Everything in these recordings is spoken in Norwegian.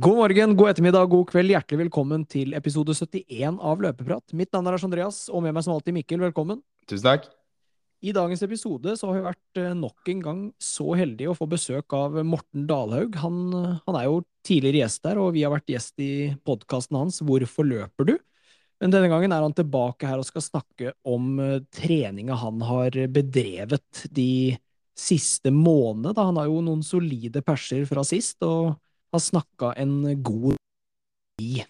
God morgen, god ettermiddag, god kveld. Hjertelig velkommen til episode 71 av Løpeprat. Mitt navn er Lars Andreas, og med meg som alltid Mikkel. Velkommen. Tusen takk. I dagens episode så har vi vært eh, nok en gang så heldige å få besøk av Morten Dalhaug. Han, eh, han er jo tidligere gjest der, og vi har vært gjest i podkasten hans Hvorfor løper du? Men denne gangen er han tilbake her og skal snakke om uh, treninga han har bedrevet de siste månedene. Han har jo noen solide perser fra sist, og har snakka en god i.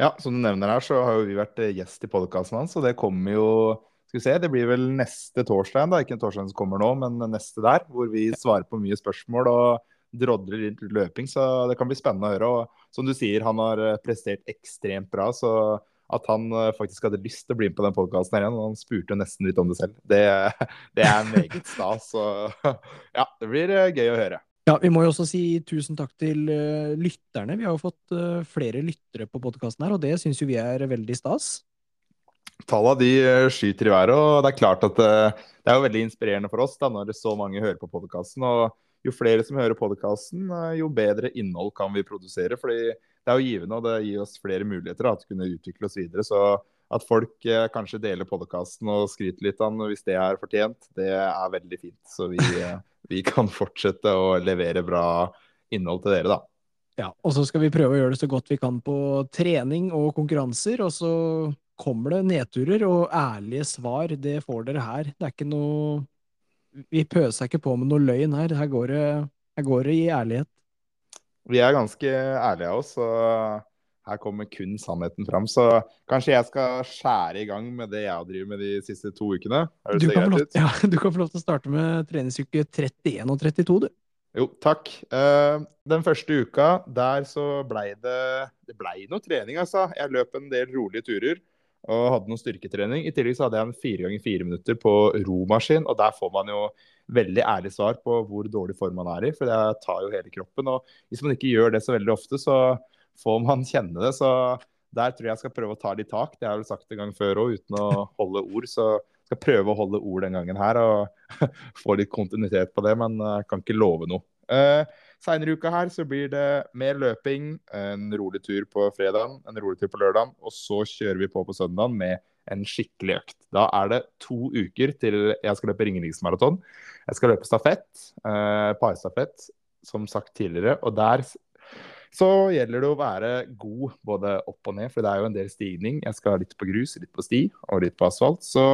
Ja, som du nevner her, så har jo vi vært eh, gjest i podkasten hans, og det kommer jo skal vi se, Det blir vel neste torsdag, da, ikke en torsdag som kommer nå, men neste der, hvor vi svarer på mye spørsmål og drodler litt løping. Så det kan bli spennende å høre. Og som du sier, han har eh, prestert ekstremt bra. Så at han eh, faktisk hadde lyst til å bli med på den podkasten igjen, og han spurte nesten litt om det selv, det, det er meget stas. Så ja, det blir gøy å høre. Ja, Vi må jo også si tusen takk til uh, lytterne. Vi har jo fått uh, flere lyttere på podkasten her, og det syns jo vi er veldig stas. Tallene de uh, skyter i været, og det er klart at det er jo veldig inspirerende for oss da, når så mange hører på podkasten. Og jo flere som hører podkasten, jo bedre innhold kan vi produsere. fordi det er jo givende, og det gir oss flere muligheter da, til å kunne utvikle oss videre. Så at folk kanskje deler podkasten og skryter litt av den hvis det er fortjent, det er veldig fint. Så vi vi kan fortsette å levere bra innhold til dere, da. Ja, og så skal vi prøve å gjøre det så godt vi kan på trening og konkurranser. Og så kommer det nedturer og ærlige svar. Det får dere her. Det er ikke noe Vi pøser ikke på med noe løgn her. Her går det, her går det i ærlighet. Vi er ganske ærlige av oss. og her kommer kun sannheten fram. Så kanskje jeg skal skjære i gang med det jeg har drevet med de siste to ukene. Du kan, lov, ja, du kan, få lov til å starte med treningsuke 31 og 32, du. Jo, takk. Uh, den første uka, der så blei det Det blei noe trening, altså. Jeg løp en del rolige turer og hadde noe styrketrening. I tillegg så hadde jeg en fire ganger fire minutter på romaskin, og der får man jo veldig ærlig svar på hvor dårlig form man er i, for det tar jo hele kroppen. Og hvis man ikke gjør det så veldig ofte, så får man kjenne det. Så der tror jeg jeg skal prøve å ta litt tak. Det har jeg vel sagt en gang før òg, uten å holde ord. Så jeg skal prøve å holde ord den gangen her og få litt kontinuitet på det, men jeg kan ikke love noe. Uh, Seinere i uka her så blir det mer løping, en rolig tur på fredag, en rolig tur på lørdag, og så kjører vi på på søndag med en skikkelig økt. Da er det to uker til jeg skal løpe Ringeriksmaraton. Jeg skal løpe stafett, eh, parstafett, som sagt tidligere, og der så gjelder det å være god både opp og ned, for det er jo en del stigning. Jeg skal litt på grus, litt på sti og litt på asfalt. Så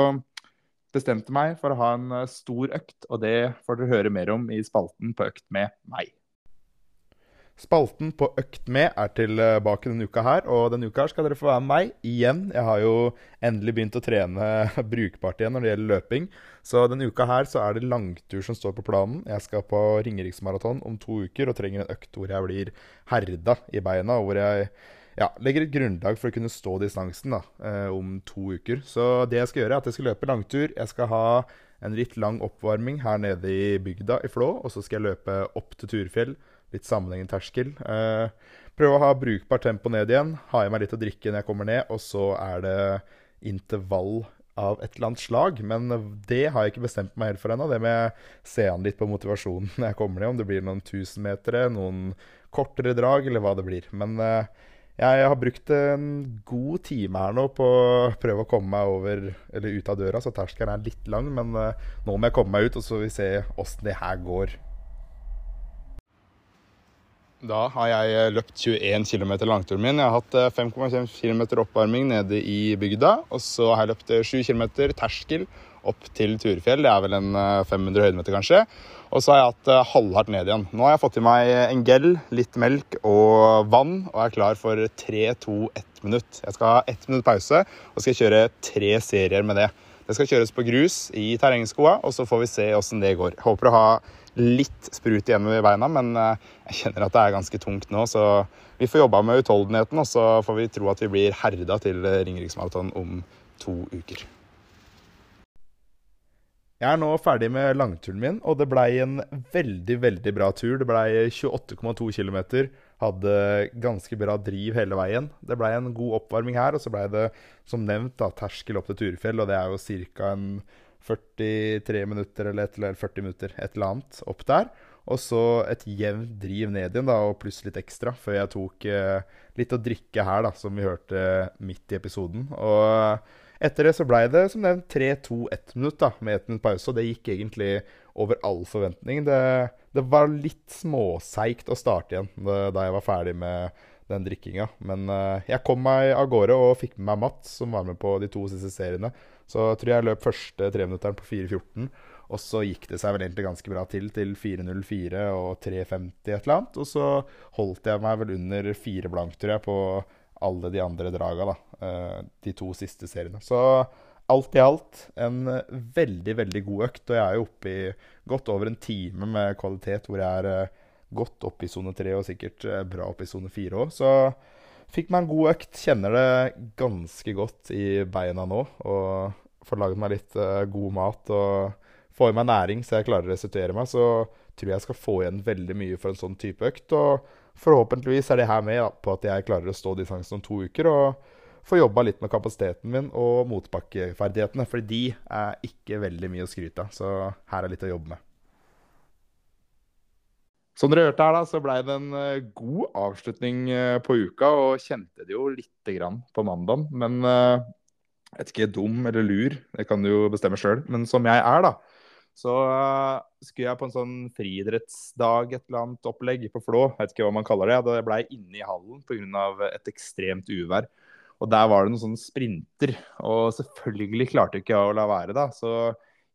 bestemte meg for å ha en eh, stor økt, og det får dere høre mer om i spalten på Økt med meg. Spalten på Økt med er tilbake denne uka her, og denne uka her skal dere få være med meg igjen. Jeg har jo endelig begynt å trene brukbart igjen når det gjelder løping. Så denne uka her så er det langtur som står på planen. Jeg skal på Ringeriksmaraton om to uker og trenger en økt hvor jeg blir herda i beina, og hvor jeg ja, legger et grunnlag for å kunne stå distansen da, eh, om to uker. Så det jeg skal gjøre, er at jeg skal løpe langtur. Jeg skal ha en litt lang oppvarming her nede i bygda i Flå, og så skal jeg løpe opp til Turfjell litt sammenhengende terskel. Uh, prøve å ha brukbart tempo ned igjen. Ha i meg litt å drikke når jeg kommer ned. Og så er det intervall av et eller annet slag. Men det har jeg ikke bestemt meg helt for ennå. Det med å se an litt på motivasjonen når jeg kommer ned. Om det blir noen tusenmetere, noen kortere drag, eller hva det blir. Men uh, jeg har brukt en god time her nå på å prøve å komme meg over, eller ut av døra, så terskelen er litt lang. Men uh, nå må jeg komme meg ut, og så vil vi se åssen det her går. Da har jeg eh, løpt 21 km langturen min. Jeg har hatt 5,5 eh, km oppvarming nede i bygda. Og så har jeg løpt 7 eh, km terskel opp til Turefjell. Det er vel en 500 høydemeter, kanskje. Og så har jeg hatt halvhardt ned igjen. Nå har jeg fått i meg en gel, litt melk og vann, og er klar for 3-2-1 minutt. Jeg skal ha 1 minutt pause, og skal kjøre tre serier med det. Det skal kjøres på grus i terrengskoa, og så får vi se åssen det går. Jeg håper å ha litt sprut igjen i beina, men eh, jeg kjenner at det er ganske tungt nå. Så vi får jobba med utholdenheten, og så får vi tro at vi blir herda til Ringeriksmaraton om to uker. Jeg er nå ferdig med langturen min, og det blei en veldig veldig bra tur. Det blei 28,2 km. Hadde ganske bra driv hele veien. Det blei en god oppvarming her, og så blei det som nevnt da, terskel opp til Turefjell, og det er jo ca. en 43 minutter eller, et, eller 40 minutter, et eller annet, opp der. Og så et jevnt driv ned igjen, da, og pluss litt ekstra, før jeg tok eh, litt å drikke her, da, som vi hørte midt i episoden. Og etter det så blei det som nevnt 3-2-1 minutt, da, med 1 minutt pause. Og det gikk egentlig over all forventning. Det, det var litt småseigt å starte igjen da jeg var ferdig med den drikkinga. Men eh, jeg kom meg av gårde og fikk med meg Mats, som var med på de to siste seriene. Så jeg tror jeg løp første treminutteren på 4.14. Og så gikk det seg vel egentlig ganske bra til, til 4.04 og 3.50 et eller annet. Og så holdt jeg meg vel under fire blank, tror jeg, på alle de andre draga, da. Uh, de to siste seriene. Så alt i alt en veldig, veldig god økt. Og jeg er jo oppe i godt over en time med kvalitet hvor jeg er uh, godt oppe i sone tre og sikkert uh, bra oppe i sone fire òg. Så fikk meg en god økt. Kjenner det ganske godt i beina nå. Og får laget meg litt god mat. og får i meg næring så jeg klarer å restituere meg, så tror jeg jeg skal få igjen veldig mye for en sånn type økt. Og forhåpentligvis er det her med da, på at jeg klarer å stå distansen om to uker. og få jobba litt med kapasiteten min og motbakkeferdighetene. For de er ikke veldig mye å skryte av. Så her er litt å jobbe med. Som dere hørte her, da, så blei det en uh, god avslutning uh, på uka. Og kjente det jo lite grann på mandag. Men uh, jeg vet ikke, dum eller lur, det kan du jo bestemme sjøl. Men som jeg er, da, så skulle jeg på en sånn friidrettsdag, et eller annet opplegg på Flå. Jeg vet ikke hva man kaller det. Det blei inne i hallen pga. et ekstremt uvær. Og der var det noen sånne sprinter. Og selvfølgelig klarte ikke jeg å la være, da. Så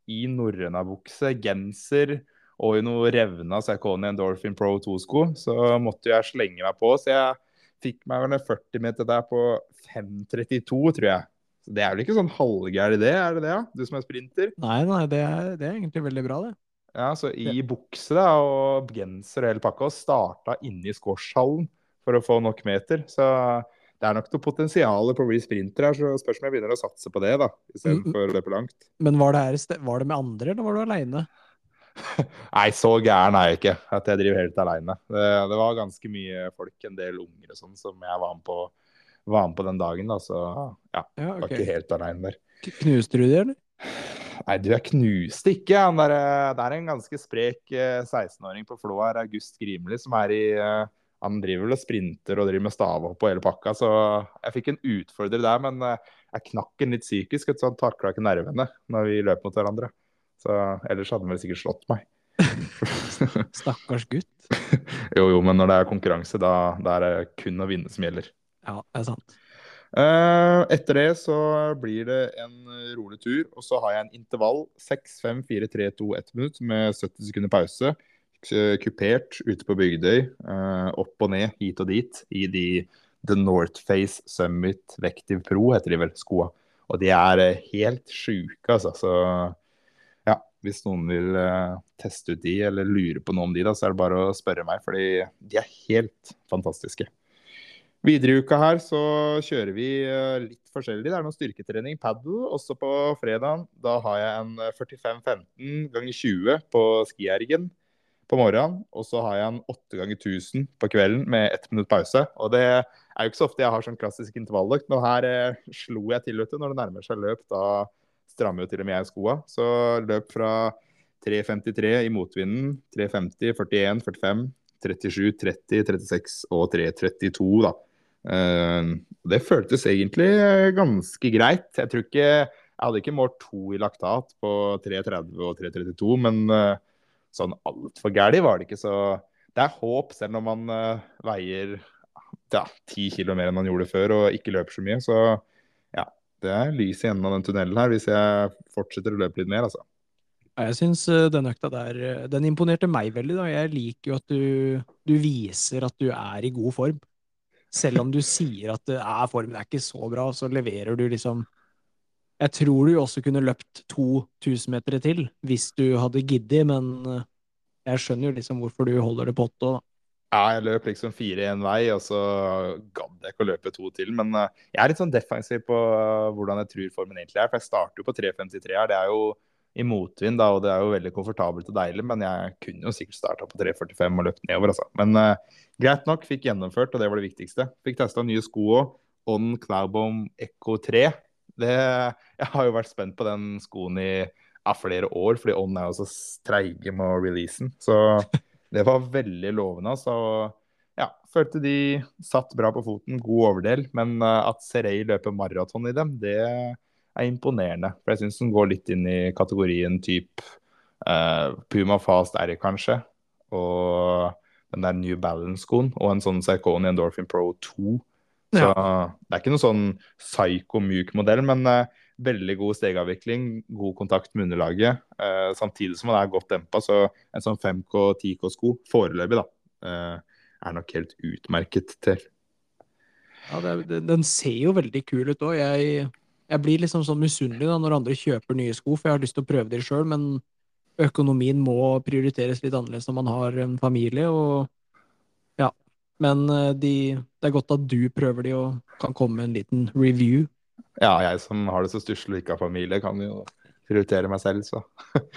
i norrønabukse, genser og i noe revna Saucony Endorphin Pro 2-sko, så måtte jeg slenge meg på. Så jeg fikk meg vel en 40 meter der på 5.32, tror jeg. Så Det er vel ikke sånn halvgæren idé, er det det? Ja? Du som er sprinter? Nei, nei, det er, det er egentlig veldig bra, det. Ja, så i bukse da, og genser og hele pakka, og starta inne i squashhallen for å få nok meter. Så det er nok noe potensial på å bli sprinter her, så spørs om jeg begynner å satse på det, da, istedenfor mm, å løpe langt. Men var det, her, var det med andre, eller var du aleine? Nei, så gæren er jeg ikke at jeg driver helt aleine. Det, det, var ganske mye folk, en del unger og sånn, som jeg var med på var med på den dagen, da, så ja, ja okay. var ikke helt aleine der. Knuste du det, eller? Nei, du, jeg knuste ikke. Han der, det er en ganske sprek 16-åring på Flå her, August Grimli, som er i Han driver vel og sprinter og driver med stavhopp på hele pakka, så jeg fikk en utfordrer der. Men jeg knakk den litt psykisk, så han takla ikke nervene når vi løp mot hverandre. Så ellers hadde han vel sikkert slått meg. Stakkars gutt. jo, jo, men når det er konkurranse, da, da er det kun å vinne som gjelder. Ja, det er sant. Uh, etter det så blir det en rolig tur, og så har jeg en intervall. 6, 5, 4, 3, 2, 1 minutt med 70 sekunder pause. Kupert ute på Bygdøy. Uh, opp og ned, hit og dit, i de The North Face Summit Vective Pro, heter de vel, skoa. Og de er uh, helt sjuke, altså. Så hvis noen vil teste ut de, eller lure på noe om de, da, så er det bare å spørre meg, fordi de er helt fantastiske. Videre i uka her så kjører vi eh, litt forskjellig. Det er noe styrketrening, padel, også på fredag. Da har jeg en 45-15 eh, ganger 20 på skiergen på morgenen. Og så har jeg en 8 ganger 1000 på kvelden med ett minutt pause. Og det er jo ikke så ofte jeg har sånn klassisk intervalløkt, men her eh, slo jeg til, vet du. Når det nærmer seg løp, da strammer jo til og med jeg skoa. Så løp fra 3.53 i motvinden, 3.50, 41, 45, 37, 30, 36 og 3.32, da. Eh, det føltes egentlig ganske greit. Jeg tror ikke Jeg hadde ikke målt to i laktat på 3.30 og 3.32, men uh, sånn altfor gæli var det ikke. Så det er håp, selv om man uh, veier ja, 10 kg mer enn man gjorde før og ikke løper så mye. Så det er lys i enden av den tunnelen her hvis jeg fortsetter å løpe litt mer, altså. Jeg syns den økta der Den imponerte meg veldig. da. Jeg liker jo at du, du viser at du er i god form. Selv om du sier at er, formen er ikke så bra, så leverer du liksom Jeg tror du også kunne løpt to meter til hvis du hadde giddet, men eh, jeg skjønner jo liksom hvorfor du holder det på åtte. da. Ja, jeg løp liksom fire én vei, og så gadd jeg ikke å løpe to til. Men uh, jeg er litt sånn defensiv på uh, hvordan jeg tror formen egentlig er. For jeg starter jo på 3.53 her. Det er jo i motvind, da, og det er jo veldig komfortabelt og deilig. Men jeg kunne jo sikkert starta på 3.45 og løpt nedover, altså. Men uh, greit nok, fikk gjennomført, og det var det viktigste. Fikk testa nye sko òg. On Cloudbomb Echo 3. Det, jeg har jo vært spent på den skoen i ja, flere år, fordi On er jo så treige med å release den. Så det var veldig lovende. Så ja, følte de satt bra på foten, god overdel. Men uh, at Serey løper maraton i dem, det er imponerende. For jeg syns den går litt inn i kategorien type uh, Puma Fast R, kanskje. Og den der New Balance-skoen. Og en sånn Sarconi Endorphin Pro 2. Så ja. det er ikke noen sånn psyko-myk modell, men uh, veldig god stegavvikling, god kontakt med underlaget. Uh, samtidig som man er godt dempa, så en sånn 5K, 10K-sko foreløpig, da, uh, er nok helt utmerket til. Ja, det, den ser jo veldig kul ut òg. Jeg, jeg, blir liksom sånn misunnelig når andre kjøper nye sko, for jeg har lyst til å prøve dem sjøl, men økonomien må prioriteres litt annerledes når man har en familie. og men eh, de, det er godt at du prøver de og kan komme med en liten review. Ja, jeg som har det så stusslig og ikke har familie, kan jo prioritere meg selv, så.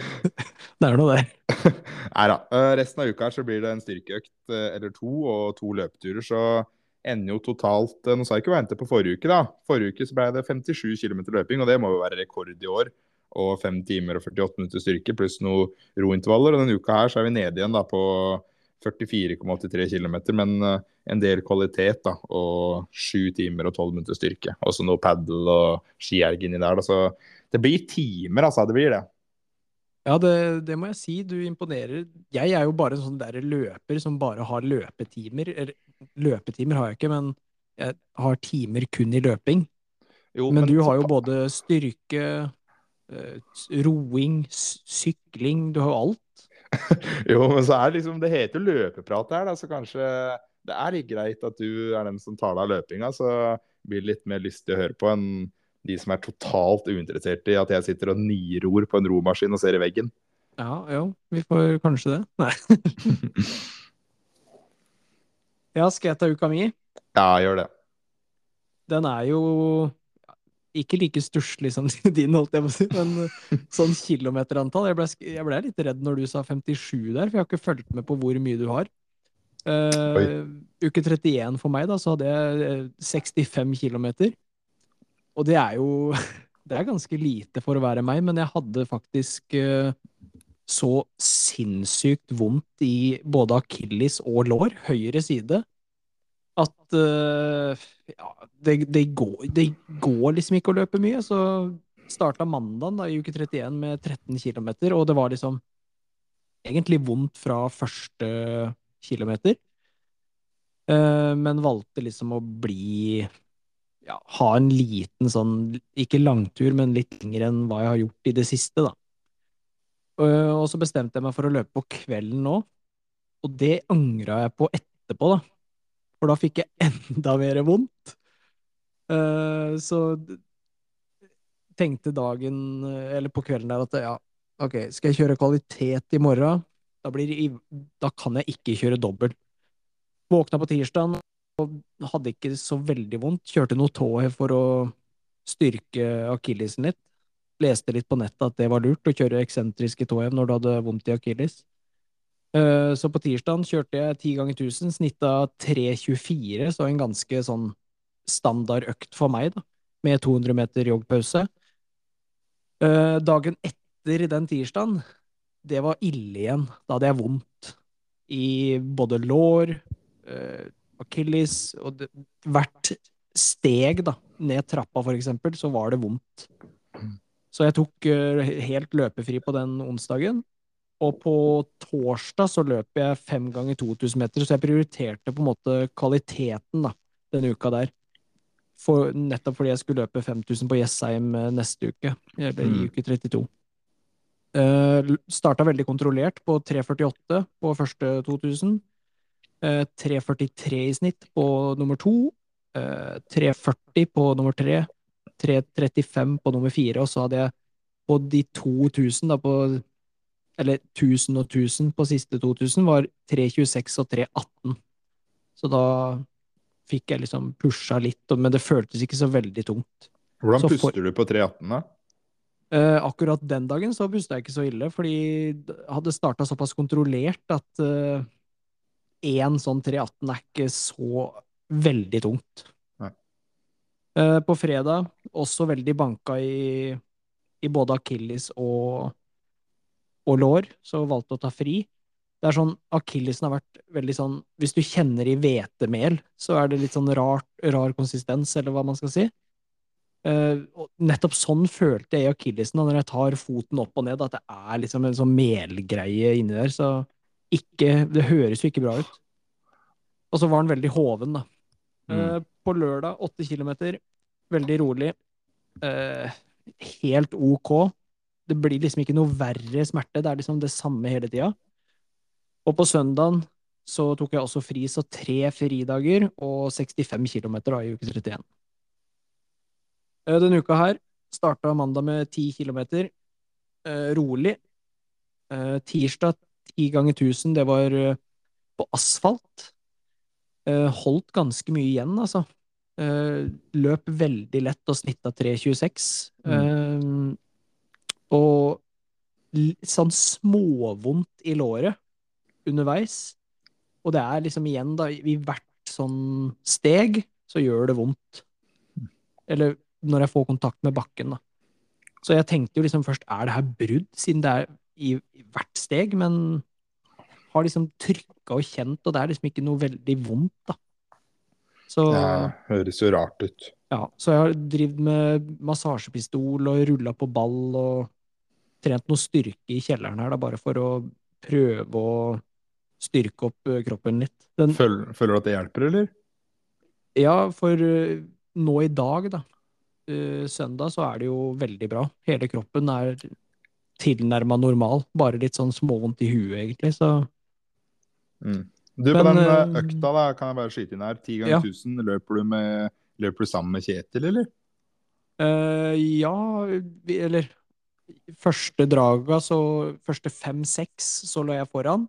det er noe det. Nei da. Eh, resten av uka så blir det en styrkeøkt eh, eller to og to løpeturer, så ender jo totalt Nå sa jeg ikke hva jeg endte på forrige uke, da. Forrige uke så ble det 57 km løping, og det må jo være rekord i år. Og 5 timer og 48 minutter styrke pluss noen rointervaller. Og denne uka her så er vi nede igjen da på 44,83 km, men eh, en del kvalitet. da, Og sju timer og tolv minutter styrke. Også noe padel og skierg inni der. Da, så det blir timer, altså. Det blir det. Ja, det, det, må jeg si. Du imponerer. Jeg er jo bare en sånn der løper som bare har løpetimer. Løpetimer har jeg ikke, men jeg har timer kun i løping. Jo, men, men, du har jo både styrke, eh, roing, sykling, du har jo alt. jo, men så er det liksom Det heter jo løpeprat her, da, så kanskje det er litt greit at du er den som tar deg av løpinga. Så blir det litt mer lystig å høre på enn de som er totalt uinteresserte i at jeg sitter og niror på en romaskin og ser i veggen. Ja, jo, vi får kanskje det. Nei. ja, skal jeg ta uka mi? Ja, gjør det. Den er jo ikke like stusslig som din, holdt jeg på å si, men eh, sånn kilometerantall. Jeg ble, jeg ble, litt redd når du sa 57 der, for jeg har ikke fulgt med på hvor mye du har. Uh, uke 31 for meg, da, så hadde jeg 65 eh, km. Og det er jo Det er ganske lite for å være meg, men jeg hadde faktisk uh, så sinnssykt vondt i både akilles og lår, høyre side, at uh, ja, det, det, går, det, går, liksom ikke å løpe mye. Så starta mandagen da, i uke 31 med 13 km, og det var liksom egentlig vondt fra første kilometer. Uh, men valgte liksom å bli ja, ha en liten sånn, ikke langtur, men litt lenger enn hva jeg har gjort i det siste, da. Uh, og så bestemte jeg meg for å løpe på kvelden nå, og det angra jeg på etterpå, da for da fikk jeg enda mer vondt. Uh, så tenkte dagen, eller på kvelden der, at ja, OK, skal jeg kjøre kvalitet i morgen? Da, det, da kan jeg ikke kjøre dobbelt. Våkna på tirsdag og hadde ikke så veldig vondt. Kjørte noe tåhev for å styrke akillesen litt. Leste litt på nettet at det var lurt å kjøre eksentriske tåhev når du hadde vondt i akilles. Eh, så på tirsdag kjørte jeg 10 ganger 1000, snitta 3.24, så en ganske sånn standard økt for meg, da, med 200 meter joggpause. Eh, dagen etter den tirsdagen, det var ille igjen. Da hadde jeg vondt i både lår, uh, akilles og det, hvert steg da, ned trappa, for eksempel, så var det vondt. Mm. Så jeg tok helt løpefri på den onsdagen. Og på torsdag så løp jeg fem ganger 2000 meter, så jeg prioriterte på en måte kvaliteten da, denne uka der. For, nettopp fordi jeg skulle løpe 5000 på Jessheim eh, neste uke, eller i mm. uke 32. Uh, starta veldig kontrollert på 3.48 på første 2000. Uh, 3.43 i snitt på nummer to. Uh, 3.40 på nummer tre. 3.35 på nummer fire, og så hadde jeg på de 2000, da, på eller 1000 og 1000 på siste 2000, var 3.26 og 3.18. Så da fikk jeg liksom pusha litt, men det føltes ikke så veldig tungt. Hvordan så puster for, du på 3.18, da? Eh, akkurat den dagen så pusta jeg ikke så ille, fordi jeg hadde starta såpass kontrollert at én eh, sånn 3.18 er ikke så veldig tungt. Eh, på fredag også veldig banka i, i både akilles og og lår, så valgte å ta fri. Det er sånn, Akillesen har vært veldig sånn Hvis du kjenner i hvetemel, så er det litt sånn rart, rar konsistens, eller hva man skal si. Uh, nettopp sånn følte jeg i akillesen når jeg tar foten opp og ned, at det er liksom en sånn melgreie inni der. Så ikke Det høres jo ikke bra ut. Og så var den veldig hoven, da. Mm. Uh, på lørdag, åtte kilometer, veldig rolig. Uh, helt ok. Det blir liksom ikke noe verre smerte, det er liksom det samme hele tida. Og på søndagen så tok jeg også fri, så tre fridager og 65 km i uke 31. Eh, Denne uka her starta mandag med 10 km, eh, rolig. Eh, tirsdag 10 ganger 1000, det var på asfalt. Holdt ganske mye igjen, altså. Løp veldig lett og snitta 3,26. Eh, og sånn småvondt i låret underveis. Og det er liksom igjen, da, i hvert sånn steg så gjør det vondt. Eller når jeg får kontakt med bakken, da. Så jeg tenkte jo liksom først, er det her brudd, siden det er i, i hvert steg, men har liksom trykka og kjent, og det er liksom ikke noe veldig vondt, da. Så Ja, høres jo rart ut. ja, så jeg har drevet med massasjepistol og rulla på ball og trent noe styrke i kjelleren her, da, bare for å prøve å styrke opp kroppen litt. Den, Føler, føler du at det hjelper, eller? ja, for nå i dag, da, søndag, så er det jo veldig bra. Hele kroppen er tilnærma normal, bare litt sånn småvondt i huet, egentlig, så Mm. Du, på Men, den eh, eh, økta, da, kan jeg bare skyte inn her. Ti ganger Ja. 1000, løper du, med, løper du sammen med Kjetil, eller? Uh, ja, eller Første draga, så Første fem-seks, så lå jeg foran.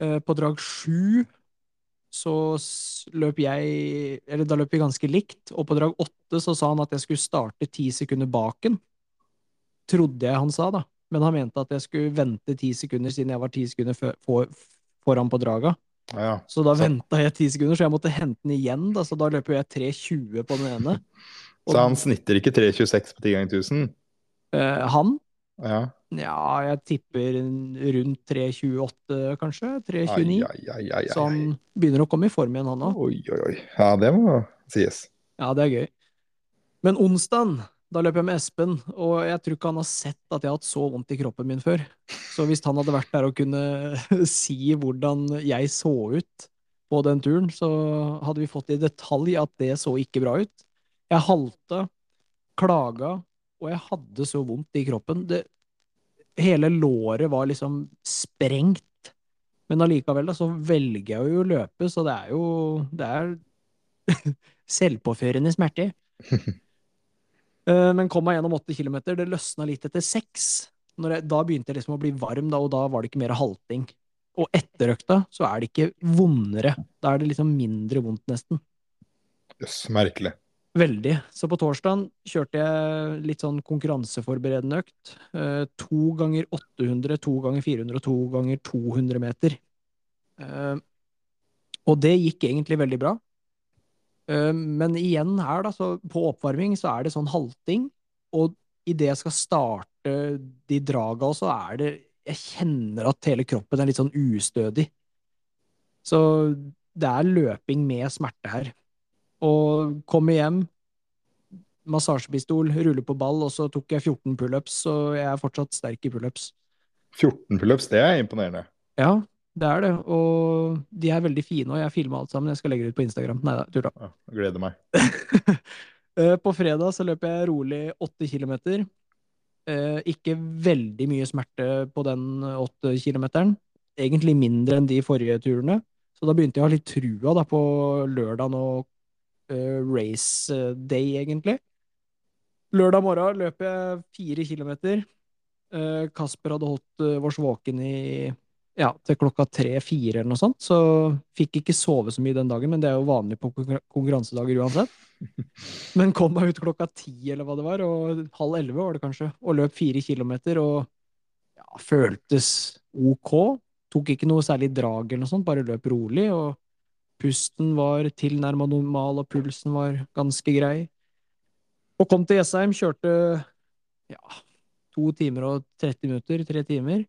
Eh, på drag sju så løp jeg Eller da løp vi ganske likt. Og på drag åtte så sa han at jeg skulle starte ti sekunder bak ham. Trodde jeg han sa, da. Men han mente at jeg skulle vente ti sekunder siden jeg var ti sekunder for, foran på draga. Ja, ja. Så da venta jeg ti sekunder, så jeg måtte hente den igjen. Da, så da løper jeg 3.20 på den ene. Og- Så han snitter ikke 3,26 på 10 ganger 1000? Eh, han Ja. Ja, jeg tipper rundt 3.28, kanskje? 3.29. ai, ai, ai, Så han begynner å komme i form igjen, han òg. Oi, oi, oi. Ja, det må sies. Ja, det er gøy. Men onsdagen, da løp jeg med Espen, og jeg tror ikke han har sett at jeg har hatt så vondt i kroppen min før. Så hvis han hadde vært der og kunne si hvordan jeg så ut på den turen, så hadde vi fått i detalj at det så ikke bra ut. Jeg halta, klaga, og jeg hadde så vondt i kroppen. Det, hele låret var liksom sprengt. Men allikevel, da, så velger jeg jo å løpe, så det er jo Det er selvpåførende smerte. Eh, Men kom meg gjennom åtte kilometer. Det løsna litt etter seks. Da begynte jeg liksom å bli varm, da, og da var det ikke mer halting. Og etter økta så er det ikke vondere. Da er det liksom mindre vondt, nesten. Jøss, merkelig. Veldig. Så på torsdagen kjørte jeg litt sånn konkurranseforberedende økt. Eh, to ganger 800, to ganger 400 og to ganger 200 meter. Eh, og det gikk egentlig veldig bra. Eh, men igjen her, da, så på oppvarming så er det sånn halting. Og idet jeg skal starte de draga, så er det Jeg kjenner at hele kroppen er litt sånn ustødig. Så det er løping med smerte her. Og komme hjem, massasjepistol, rulle på ball, og så tok jeg 14 pullups, og jeg er fortsatt sterk i pullups. 14 pullups, det er imponerende. Ja, det er det. Og de er veldig fine, og jeg filma alt sammen. Jeg skal legge det ut på Instagram. Nei da, tulla. Ja, gleder meg. Eh, På fredag så løper jeg rolig 8 kilometer. Eh, Ikke veldig mye smerte på den 8 kilometeren. Egentlig mindre enn de forrige turene. Så da begynte jeg å ha litt trua da på lørdagen og race day, egentlig. Lørdag morgen løp jeg fire kilometer. Eh, Kasper hadde holdt eh, oss våken i ja, til klokka tre-fire eller noe sånt, så fikk ikke sove så mye den dagen, men det er jo vanlig på konkurransedager uansett. Men kom meg ut klokka ti eller hva det var, og halv elleve var det kanskje, og løp fire kilometer og ja, føltes ok. Tok ikke noe særlig drag eller noe sånt, bare løp rolig, og pusten var tilnærma normal, og pulsen var ganske grei. Og kom til Jessheim, kjørte ja, to timer og 30 minutter, tre timer.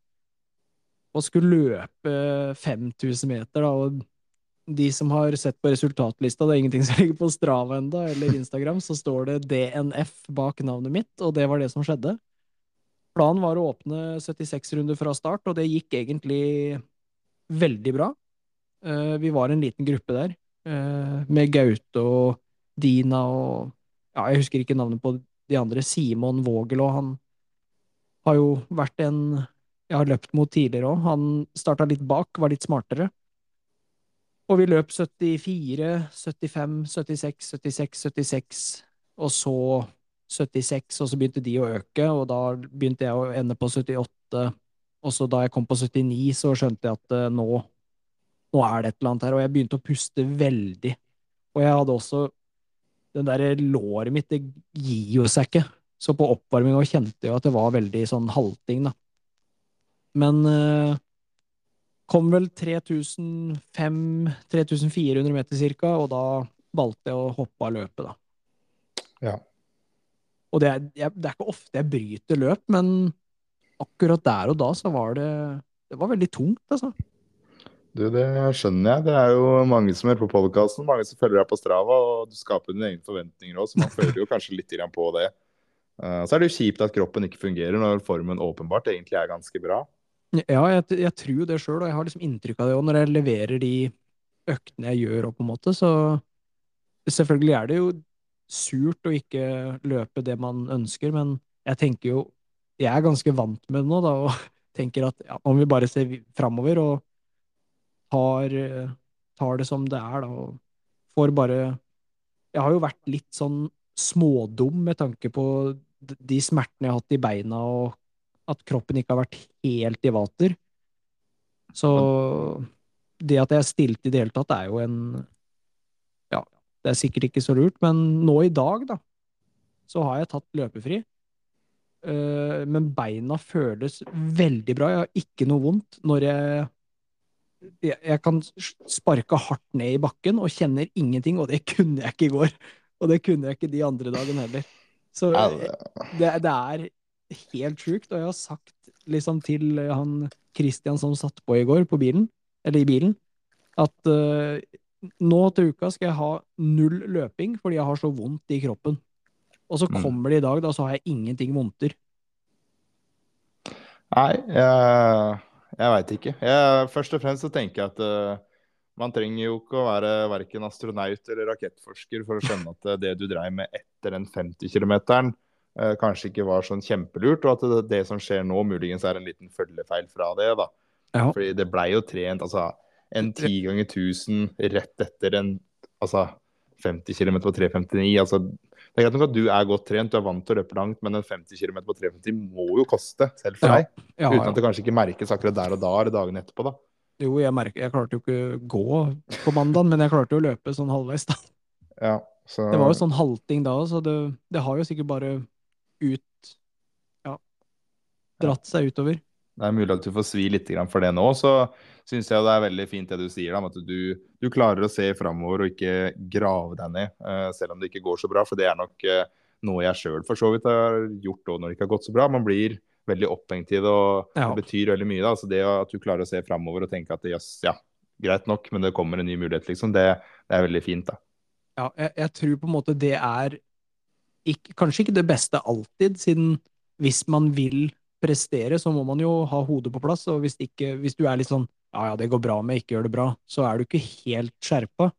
og skulle løpe 5000 meter, da, og de som har sett på resultatlista, det er ingenting som ligger på Strava enda, eller Instagram, så står det DNF bak navnet mitt, og det var det som skjedde. Planen var å åpne 76 runder fra start, og det gikk egentlig veldig bra. Eh, vi var en liten gruppe der, eh, med Gaute og Dina og ja, jeg husker ikke navnet på de andre. Simon Vågel og han har jo vært en jeg har løpt mot tidligere òg. Han starta litt bak, var litt smartere. Og vi løp 74, 75, 76, 76, 76, og så 76, og så begynte de å øke, og da begynte jeg å ende på 78. Og så da jeg kom på 79, så skjønte jeg at uh, nå, nå er det et eller annet her, og jeg begynte å puste veldig. Og jeg hadde også Den derre låret mitt, det gir jo seg ikke. Så på oppvarminga kjente jeg at det var veldig sånn halting, da. Men eh, kom vel 3500-3400 meter cirka, og da valgte jeg å hoppe av løpet, da. Ja. Og det er, jeg, det er ikke ofte jeg bryter løp, men akkurat der og da så var det Det var veldig tungt, altså. Du, det skjønner jeg. Det er jo mange som hører på podkasten, mange som følger deg på Strava, og du skaper dine egne forventninger òg, så man føler jo kanskje litt på det. Uh, så er det jo kjipt at kroppen ikke fungerer når formen åpenbart egentlig er ganske bra. Ja, jeg, jeg tror det sjøl, og jeg har liksom inntrykk av det òg når jeg leverer de øktene jeg gjør, òg, på en måte, så selvfølgelig er det jo surt å ikke løpe det man ønsker, men jeg tenker jo Jeg er ganske vant med det nå, da, og tenker at ja, om vi bare ser framover og tar, tar, det som det er, da, og får bare Jeg har jo vært litt sånn smådum med tanke på de smertene jeg har hatt i beina, og at kroppen ikke har vært helt i vater. Så det at jeg stilte i det hele tatt, er jo en Ja, det er sikkert ikke så lurt, men nå i dag, da, så har jeg tatt løpefri. Uh, men beina føles veldig bra. Jeg har ikke noe vondt når jeg, jeg Jeg kan sparke hardt ned i bakken og kjenner ingenting, og det kunne jeg ikke i går. Og det kunne jeg ikke de andre dagene heller. Så det, det er helt sjukt. Og jeg har sagt liksom til han Christian som satt på i går på bilen, eller i bilen, at uh, nå til uka skal jeg ha null løping fordi jeg har så vondt i kroppen. Og så mm. kommer det i dag, da, så har jeg ingenting vondter. Nei, jeg, jeg veit ikke. Jeg, først og fremst så tenker jeg at uh, man trenger jo ikke å være verken astronaut eller rakettforsker for å skjønne at det du dreiv med etter den 50 km, uh, kanskje ikke var sånn kjempelurt, og at det, det, som skjer nå, muligens er en liten følgefeil fra det. da. Ja. Fordi det blei jo trent altså en ti ganger 1000 rett etter en altså 50 km på 3,59. altså det er greit nok at du er godt trent, du er vant til å løpe langt, men en 50 km på 3,50 må jo koste, selv for ja. deg. Ja, uten at det kanskje ikke merkes akkurat der og da eller dagene etterpå, da. Jo, jeg, merker, jeg klarte jo ikke gå på mandag, men jeg klarte jo å løpe sånn halvveis, da. Ja, så... Det var jo sånn halting da, så det, det har jo sikkert bare ut Ja, dratt seg utover. Det er mulig at du får svi litt for det nå. Så syns jeg det er veldig fint det du sier, da, at du, du klarer å se framover og ikke grave deg ned, uh, selv om det ikke går så bra. For det er nok uh, noe jeg sjøl for så vidt har gjort òg når det ikke har gått så bra. Man blir veldig opphengt i det, og ja. det betyr veldig mye. da, altså Det at du klarer å se framover og tenke at jøss, ja, greit nok, men det kommer en ny mulighet, liksom, det, det er veldig fint. da. Ja, jeg, jeg, tror på en måte det er ikke, kanskje ikke det beste alltid, siden hvis man vil prestere, så må man jo ha hodet på plass. Og hvis, ikke, hvis du er litt sånn ja ja, det går bra med ikke gjør det bra, så er du ikke helt skjerpa.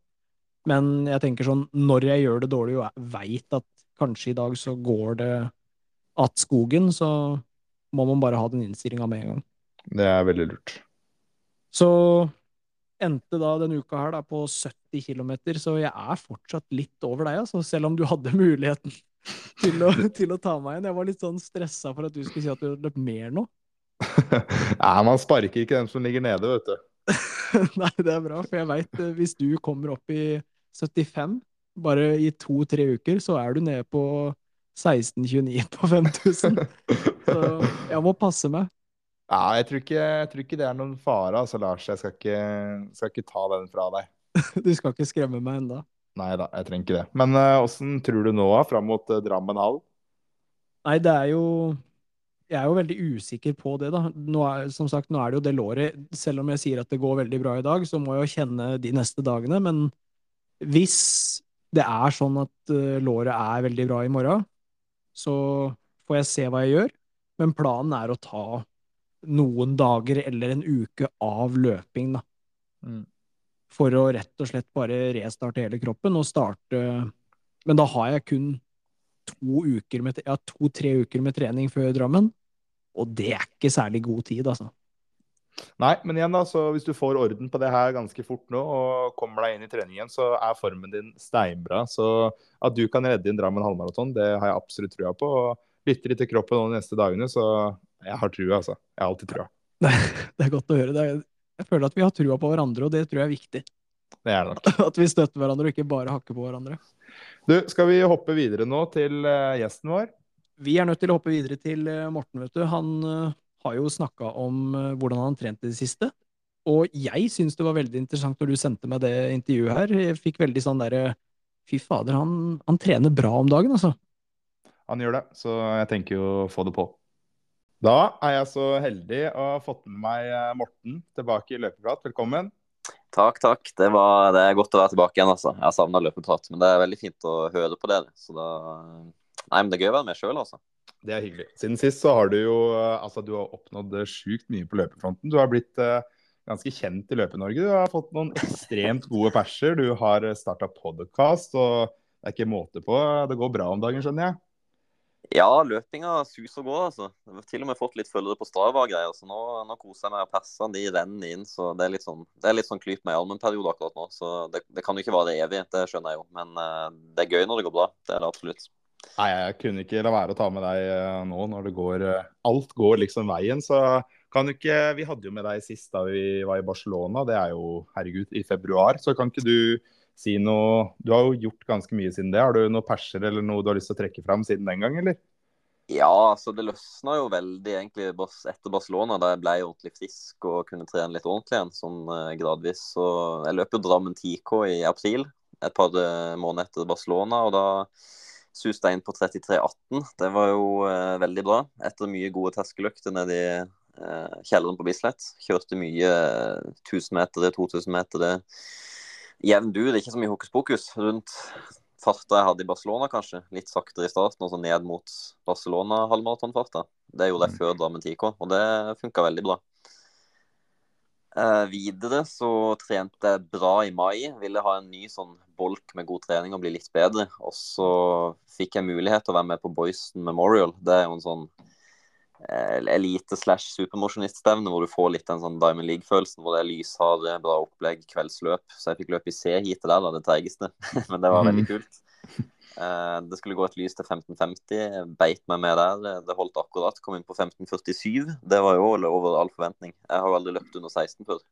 Men jeg tenker sånn, når jeg gjør det dårlig og jeg veit at kanskje i dag så går det att skogen, så må man bare ha den innstillinga med en gang. Det er veldig lurt. Så endte da denne uka her da på 70 km, så jeg er fortsatt litt over deg, altså, selv om du hadde muligheten til å, til å ta meg igjen. Jeg var litt sånn stressa for at du skulle si at du hadde løpt mer nå. Nei, man sparker ikke dem som ligger nede, vet du. Nei, det er bra, for jeg veit eh, hvis du kommer opp i 75 bare i to-tre uker, så er du nede på 16,29 på 5000. Så jeg må passe meg. Ja, jeg tror ikke, jeg tror ikke det er noen fare, altså, Lars. Jeg skal ikke, skal ikke ta den fra deg. du skal ikke skremme meg enda? Nei da, jeg trenger ikke det. Men åssen uh, tror du nå, fram mot uh, Drammen hall? Nei, det er jo jeg er jo veldig usikker på det, da. Nå er, som sagt, nå er det jo det låret Selv om jeg sier at det går veldig bra i dag, så må jeg jo kjenne de neste dagene. Men hvis det er sånn at uh, låret er veldig bra i morgen, så får jeg se hva jeg gjør. Men planen er å ta noen dager eller en uke av løping, da. Mm. For å rett og slett bare restarte hele kroppen og starte Men da har jeg kun to uker med, ja, to-tre uker med trening før Drammen. Og det er ikke særlig god tid, altså. Nei, men igjen da, så hvis du får orden på det her ganske fort nå og kommer deg inn i treningen, så er formen din steinbra. Så at du kan redde inn Drammen halvmaraton, det har jeg absolutt trua på. Og lytter litt til kroppen nå de neste dagene, så jeg har trua, altså. Jeg har alltid trua. Det er godt å høre. Er, jeg føler at vi har trua på hverandre, og det tror jeg er viktig. Det er det nok. At vi støtter hverandre og ikke bare hakker på hverandre. Du, skal vi hoppe videre nå til uh, gjesten vår? Vi er nødt til å hoppe videre til uh, Morten, vet du. Han uh, har jo snakka om hvordan han trente i det siste. Og jeg syns det var veldig interessant når du sendte meg det intervjuet her. Jeg fikk veldig sånn derre Fy fader, han, han, trener bra om dagen, altså. Han gjør det, så jeg tenker jo å få det på. Da er jeg så heldig å ha fått med meg Morten tilbake i løpeprat. Velkommen. Takk, takk. Det, var, det, er godt å være tilbake igjen. altså. Jeg savna løpeprat, men det er veldig fint å høre på dere. Så da Nei, men det er gøy å være med sjøl, altså. Det er hyggelig. Siden sist så har du jo altså du har oppnådd sjukt mye på løpefronten. Du har blitt uh, ganske kjent i Løpe-Norge. Du har fått noen ekstremt gode perser. Du har starta podkast, og det er ikke måte på. Det går bra om dagen, skjønner jeg? Ja, løpinga suser og går, altså. Jeg har til og med fått litt følgere på Strava og greier, så nå, nå koser jeg meg og perser. De renner inn, så det er litt sånn, sånn klyp meg i armen-periode akkurat nå. Så det, det, kan jo ikke vare evig, det skjønner jeg jo. Men uh, det er gøy når det går bra. Det er det absolutt. Nei, jeg kunne ikke la være å ta med deg uh, nå når det går uh, Alt går liksom veien, så kan du ikke Vi hadde jo med deg sist da vi var i Barcelona, det er jo herregud i februar. Så kan ikke du si noe Du har jo gjort ganske mye siden det. Har du noen perser eller noe du har lyst til å trekke fram siden den gang, eller? Ja, altså det løsna jo veldig egentlig etter Barcelona, da jeg ble ordentlig frisk og kunne trene litt ordentlig igjen sånn eh, gradvis. Så jeg løp jo Drammen 10K i april, et par eh, måneder etter Barcelona. og da suste jeg inn på 33,18. Det var jo eh, veldig bra. Etter mye gode terskeløkter nede i eh, kjelleren på Bislett. Kjørte mye eh, 1000 meter, 2000 meter jevn dur, ikke så mye hokus pokus. Rundt farta jeg hadde i Barcelona, kanskje. Litt saktere i starten, og så ned mot Barcelona-halvmaratonfarta. Det gjorde jeg mm. før Drammen 10K, og det funka veldig bra. Eh, videre så trente jeg bra i mai. Ville ha en ny sånn bolk med god trening og bli litt bedre. Og så fikk jeg mulighet til å være med på Boyston Memorial. Det er jo en sånn elite slash supermosjoniststevne hvor du får litt den sånn Diamond League-følelsen, hvor det er lysharde, bra opplegg, kveldsløp. Så jeg fikk løpe i C-heatet der, da, det treigeste. Men det var veldig mhm. kult. Eh, det skulle gå et lys til 1550. Beit meg med der. Det holdt akkurat. Kom inn på 1547. Det var jo over all forventning. Jeg har jo aldri løpt under 16 før.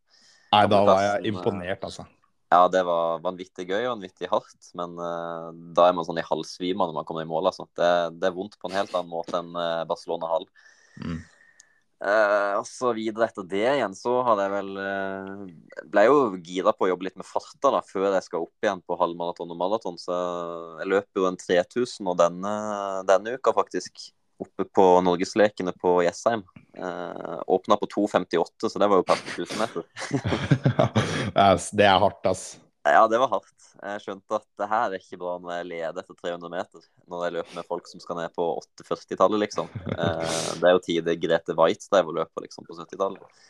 Nei, da var jeg imponert, altså. Ja, det var vanvittig gøy og vanvittig hardt, men uh, da er man sånn i halvsvima når man kommer i mål. Altså. Det, det, er vondt på en helt annen måte enn Barcelona hall. Uh, og så videre etter det igjen, så hadde jeg vel uh, Ble jo gira på å jobbe litt med farta da, før jeg skal opp igjen på halvmaraton og maraton. Så jeg løper jo en 3000 og denne, denne uka faktisk oppe på Norgeslekene på Jessheim. Uh, Åpna på 2,58, så det var jo per 1000 meter. det er hardt, ass. Ja, det var hardt. Jeg skjønte at det her er ikke bra når jeg leder etter 300 meter. Når jeg løper med folk som skal ned på 840-tallet, liksom. Eh, det er jo tider Grete Waitz drev og løper liksom, på 70-tallet.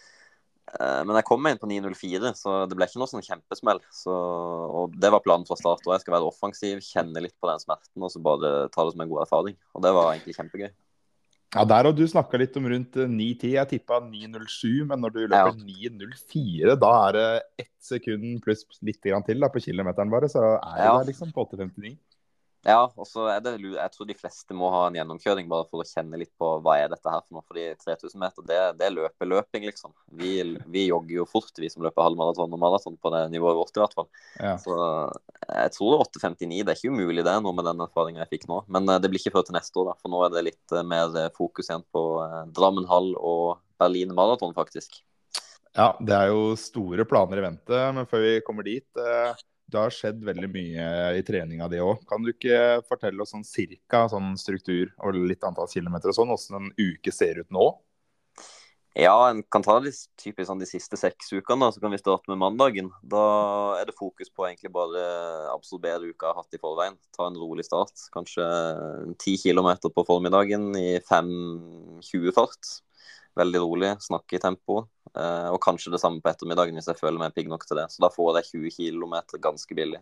Eh, men jeg kom meg inn på 9.04, så det ble ikke noe sånn kjempesmell. Så, og det var planen fra start. Og jeg skal være offensiv, kjenne litt på den smerten og så bare ta det som en god erfaring. Og det var egentlig kjempegøy. Ja, Der har du snakka litt om rundt 9.10. Eh, jeg tippa 9.07, men når du løper ja. 9.04, da er det ett sekund pluss litt til da, på kilometeren bare, så er ja. det liksom på 8.59. Ja, og så er det Jeg tror de fleste må ha en gjennomkjøring bare for å kjenne litt på hva er dette her for noe. Fordi 3000 meter, det, det er løpeløping, liksom. Vi, vi, jogger jo fort, vi som løper halvmaraton og maraton på det nivået vårt, i hvert fall. Ja. Så jeg tror det er 8,59. Det er ikke umulig, det, nå med den erfaringa jeg fikk nå. Men eh, det blir ikke før til neste år, da. For nå er det litt eh, mer eh, fokus igjen på Drammen hall og Berlin maraton, faktisk. Ja, det er jo store planer i vente, men før vi kommer dit det har skjedd veldig mye i treninga di òg. Kan du ikke fortelle oss sånn cirka sånn struktur og litt antall kilometer og sånn, åssen en uke ser ut nå? Ja, en kan ta det typisk sånn de siste seks ukene. Så kan vi starte med mandagen. Da er det fokus på egentlig bare absorbere uka jeg har hatt i forveien. Ta en rolig start. Kanskje ti kilometer på formiddagen i 5.20 fart. Veldig rolig, snakke i tempo. Uh, og kanskje det samme på ettermiddagen hvis jeg føler meg pigg nok til det. Så da får jeg 20 km ganske billig.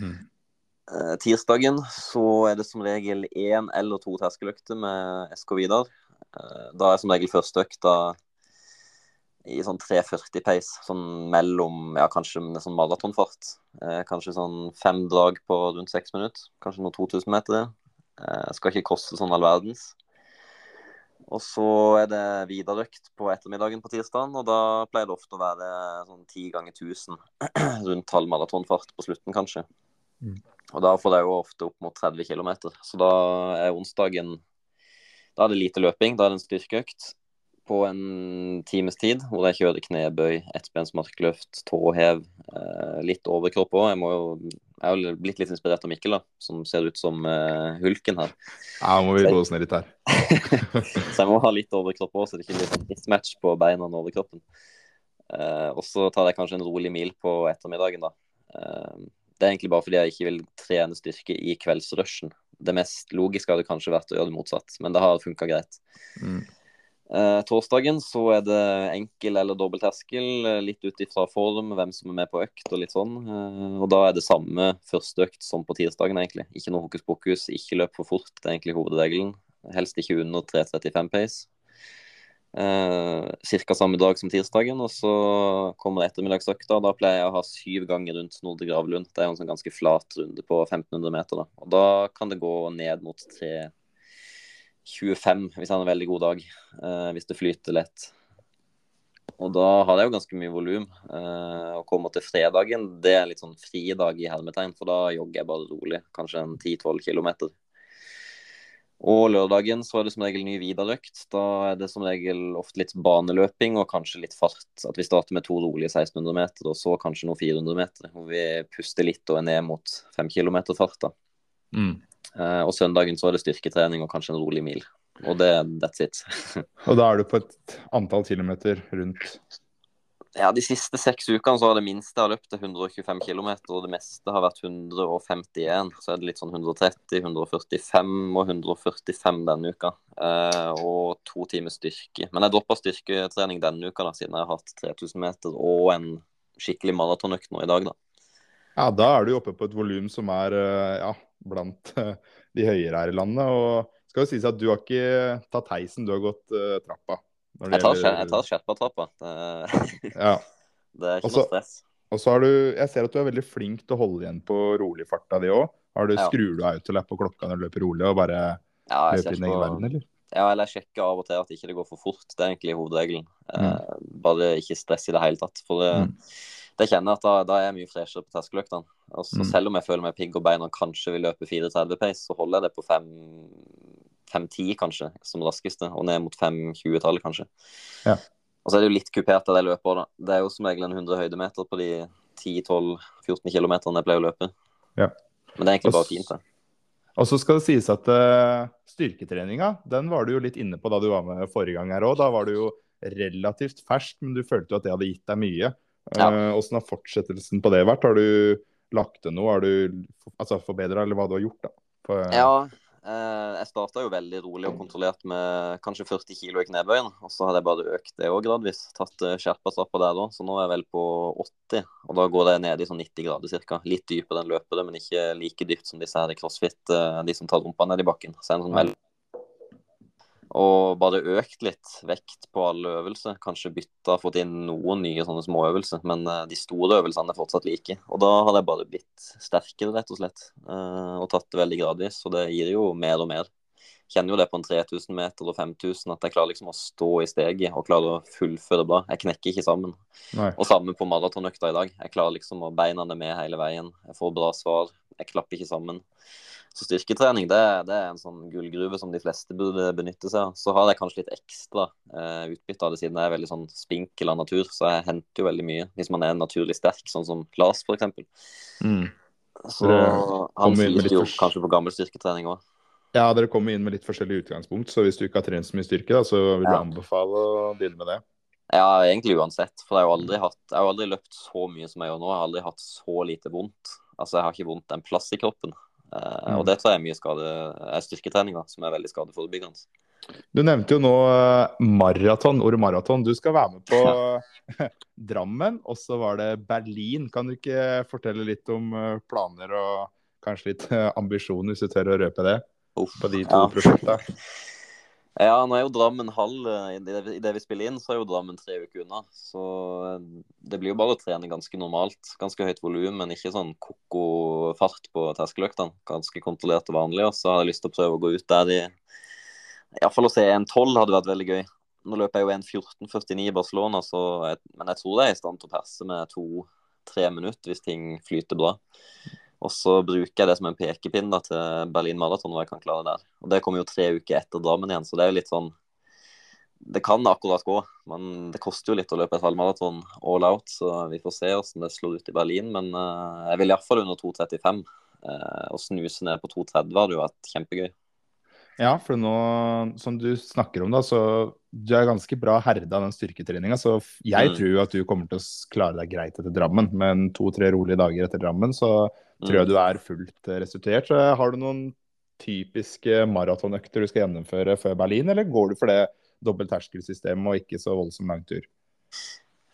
Mm. Uh, tirsdagen så er det som regel én eller to terskeløkter med SK Vidar. Uh, da er som regel første økta i sånn 3.40 pace, sånn mellom ja, kanskje med sånn maratonfart. Kanskje sånn fem drag på rundt seks minutter. Kanskje noen 2000 meter. Skal ikke koste sånn all verdens. Og så er det videreøkt på ettermiddagen på tirsdag, og da pleier det ofte å være sånn ti ganger 1000. Rundt halv maratonfart på slutten, kanskje. Mm. Og da får jeg jo ofte opp mot 30 km. Så da er onsdagen Da er det lite løping, da er det en styrkeøkt på en times tid, hvor jeg kjører knebøy, ettbens markløft, tåhev, eh, litt overkropp òg. Jeg, må jo, jeg har jo blitt litt inspirert av Mikkel, da, som ser ut som uh, hulken her. Ja, må vi gå oss ned litt her. så jeg må ha litt overkropp òg, så det ikke blir sånn mismatch på beina og overkroppen. Uh, og så tar jeg kanskje en rolig mil på ettermiddagen, da. Uh, det er egentlig bare fordi jeg ikke vil trene styrke i kveldsrushen. Det mest logiske hadde kanskje vært å gjøre det motsatt, men det har funka greit. Mm. Eh, torsdagen så er det enkel eller dobbel terskel, eh, litt ut ifra form, hvem som er med på økt og litt sånn. Eh, og da er det samme første økt som på tirsdagen, egentlig. Ikke noe hokus pokus, ikke løp for fort, det er egentlig hovedregelen. Helst ikke under 3.35 pace. Eh, Ca. samme dag som tirsdagen, og så kommer ettermiddagsøkta. Da pleier jeg å ha syv ganger rundt Snodde Gravlund. Det er en sånn ganske flat runde på 1500 meter. Da. Og da kan det gå ned mot 3 25 hvis han har en veldig god dag. Eh, hvis det flyter lett. Og da har jeg jo ganske mye volum. Eh, å komme til fredagen, det er litt sånn fridag i hermetegn, for da jogger jeg bare rolig. Kanskje en 10-12 km. Og lørdagen så er det som regel ny vidareøkt. Da er det som regel ofte litt baneløping og kanskje litt fart. At vi starter med to rolige 1600 meter, og så kanskje noen 400 meter. Hvor vi puster litt og er ned mot 5 km fart. da. Mm. Eh, og søndagen så er det styrketrening og kanskje en rolig mil. Og det that's it. Og da er du på et antall kilometer rundt Ja, de siste seks ukene så har det minste jeg har løpt til 125 km, og det meste har vært 151. Så er det litt sånn 130, 145 og 145 denne uka. Eh, og to timers styrke. Men jeg droppa styrketrening denne uka, da, siden jeg har hatt 3000 meter og en skikkelig maratonøkt nå i dag, da. Ja, da er du oppe på et volum som er eh, ja, blant eh, de høyere her i landet. Og skal jo sies at du har ikke tatt heisen, du har gått uh, trappa. Jeg tar, gjelder... jeg tar skjerpa-trappa. Det... ja. det er ikke Også, noe stress. Og så har du Jeg ser at du er veldig flink til å holde igjen på roligfarta di òg. Ja. Skrur du autolap på klokka når du løper rolig og bare ja, løper din egen på... verden, eller? Ja, eller jeg sjekker av og til at ikke det går for fort. Det er egentlig hovedregelen. Mm. Eh, bare ikke stress i det hele tatt. For det, mm det kjenner jeg at da, da er jeg mye freshere på terskeløktene. Og mm. Selv om jeg føler meg pigg og beina kanskje vil løpe 4.30 pace, så holder jeg det på 5.10 kanskje som raskeste, og ned mot 5.20-tallet kanskje. Ja. Og så er det jo litt kupert der det løper da. Det er jo som regel en 100 høydemeter på de 10-12-14 km jeg pleier å løpe. Ja. Men det er egentlig bare fint, det. Og så skal det sies at uh, styrketreninga, den var du jo litt inne på da du var med forrige gang her òg. Da var du jo relativt fersk, men du følte jo at det hadde gitt deg mye. Åssen ja. har fortsettelsen på det vært? Har du lagt til nå? Har du altså, forbedra, eller hva du har gjort? da? På, ja, eh, jeg starta jo veldig rolig og kontrollert med kanskje 40 kg i knebøyen. Og så hadde jeg bare økt det òg gradvis. Tatt uh, skjerpa strapper der òg. Så nå er jeg vel på 80. Og da går det ned i sånn 90 grader ca. Litt dypere enn løpere, men ikke like dypt som disse her i crossfit, uh, de som tar rumpa ned i bakken. Så er en sånn veldig og bare økt litt vekt på alle øvelser. Kanskje bytta, fått inn noen nye sånne småøvelser, men uh, de store øvelsene er fortsatt like. Og da har jeg bare blitt sterkere, rett og slett, uh, og tatt det veldig gradvis. Og det gir jo mer og mer. Kjenner jo det på en 3000 meter og 5000 at jeg klarer liksom å stå i steget og klarer å fullføre bra. Jeg knekker ikke sammen. Nei. Og samme på maratonøkta i dag. Jeg klarer liksom å beina det med hele veien. Jeg får bra svar. Jeg klapper ikke sammen. Så styrketrening det, det, er en sånn gullgruve som de fleste burde benytte seg av. Så har jeg kanskje litt ekstra eh, utbytte av det, siden jeg er veldig sånn spinkel av natur. Så jeg henter jo veldig mye hvis man er naturlig sterk, sånn som Lars f.eks. Mm. Så han sliter jo kanskje på gammel styrketrening òg. Ja, dere kommer inn med litt forskjellig utgangspunkt, så hvis du ikke har trent så mye styrke, da, så vil ja. du anbefale å begynne med det. Ja, egentlig uansett. For jeg har aldri, hatt, jeg har aldri løpt så mye som jeg gjør nå. Jeg har aldri hatt så lite vondt. Altså, jeg har ikke vondt en plass i kroppen. Eh, mm. Og det tror jeg er mye skade, er styrketrening, som er veldig skadeforebyggende. Du nevnte jo nå uh, maraton, ordet maraton. Du skal være med på ja. Drammen, og så var det Berlin. Kan du ikke fortelle litt om planer og kanskje litt ambisjoner, hvis du tør å røpe det, Uff, på de to ja. prosjektene? Ja, nå er jo Drammen halv i det, vi spiller inn, så er jo Drammen tre uker unna. Så det blir jo bare å trene ganske normalt. Ganske høyt volum, men ikke sånn ko-ko fart på terskeløktene. Ganske kontrollert og vanlig. Og så har jeg lyst til å prøve å gå ut der i Iallfall å se 1,12 hadde vært veldig gøy. Nå løper jeg jo 1,14,49 i Barcelona, jeg, men jeg tror jeg er i stand til å perse med to-tre minutter hvis ting flyter bra. Og så bruker jeg det som en pekepinn da, til Berlin Marathon, hvor jeg kan klare det der. Og det kommer jo tre uker etter Drammen igjen, så det er jo litt sånn Det kan akkurat gå, men det koster jo litt å løpe et halvmaraton all out, så vi får se hvordan det slår ut i Berlin. Men uh, jeg vil iallfall under 2.35. Uh, å snuse ned på 2.30 hadde jo vært kjempegøy. Ja, for nå, som du snakker om, da, så du er ganske bra herda av den styrketreninga. Så jeg mm. tror jo at du kommer til å klare deg greit etter Drammen. Men to-tre rolige dager etter Drammen, så tror jeg mm. du er fullt restituert. Så har du noen typiske maratonøkter du skal gjennomføre før Berlin, eller går du for det dobbeltterskelsystemet og ikke så voldsom lang tur?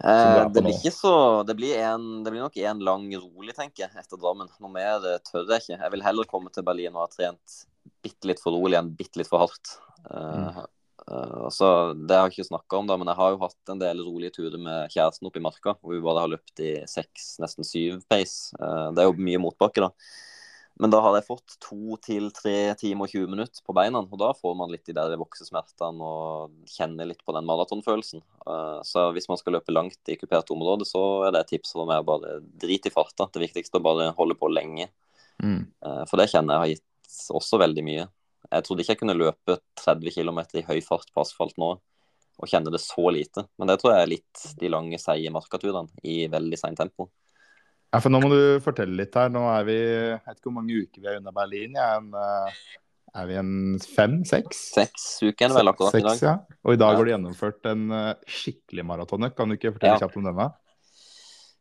Eh, det, blir ikke så, det, blir en, det blir nok en lang rolig, tenker jeg, etter Drammen. Noe mer tør jeg ikke. Jeg vil heller komme til Berlin og ha trent bitte litt for rolig enn bitte litt for hardt. Uh, så Det har jeg ikke snakka om, da, men jeg har jo hatt en del rolige turer med kjæresten oppe i marka, hvor vi bare har løpt i seks, nesten syv pace. Uh, det er jo mye motbakke, da. Men da hadde jeg fått to til tre timer og 20 minutter på beina, og da får man litt de der voksesmertene og kjenner litt på den maratonfølelsen. Så hvis man skal løpe langt i kupert område, så er det et tips for meg å bare drite i farta. Det viktigste er å bare holde på lenge. Mm. For det kjenner jeg har gitt også veldig mye. Jeg trodde ikke jeg kunne løpe 30 km i høy fart på asfalt nå og kjenne det så lite. Men det tror jeg er litt de lange, seige markaturene i veldig seint tempo. Ja, for Nå må du fortelle litt her. Nå er vi Jeg vet ikke hvor mange uker vi er unna Berlin. Ja, en, eh, er vi en fem-seks? Seks uker er det vel akkurat i dag. Ja. Og i dag har du gjennomført en uh, skikkelig maratonøkt. Kan du ikke fortelle ja. kjapt om denne?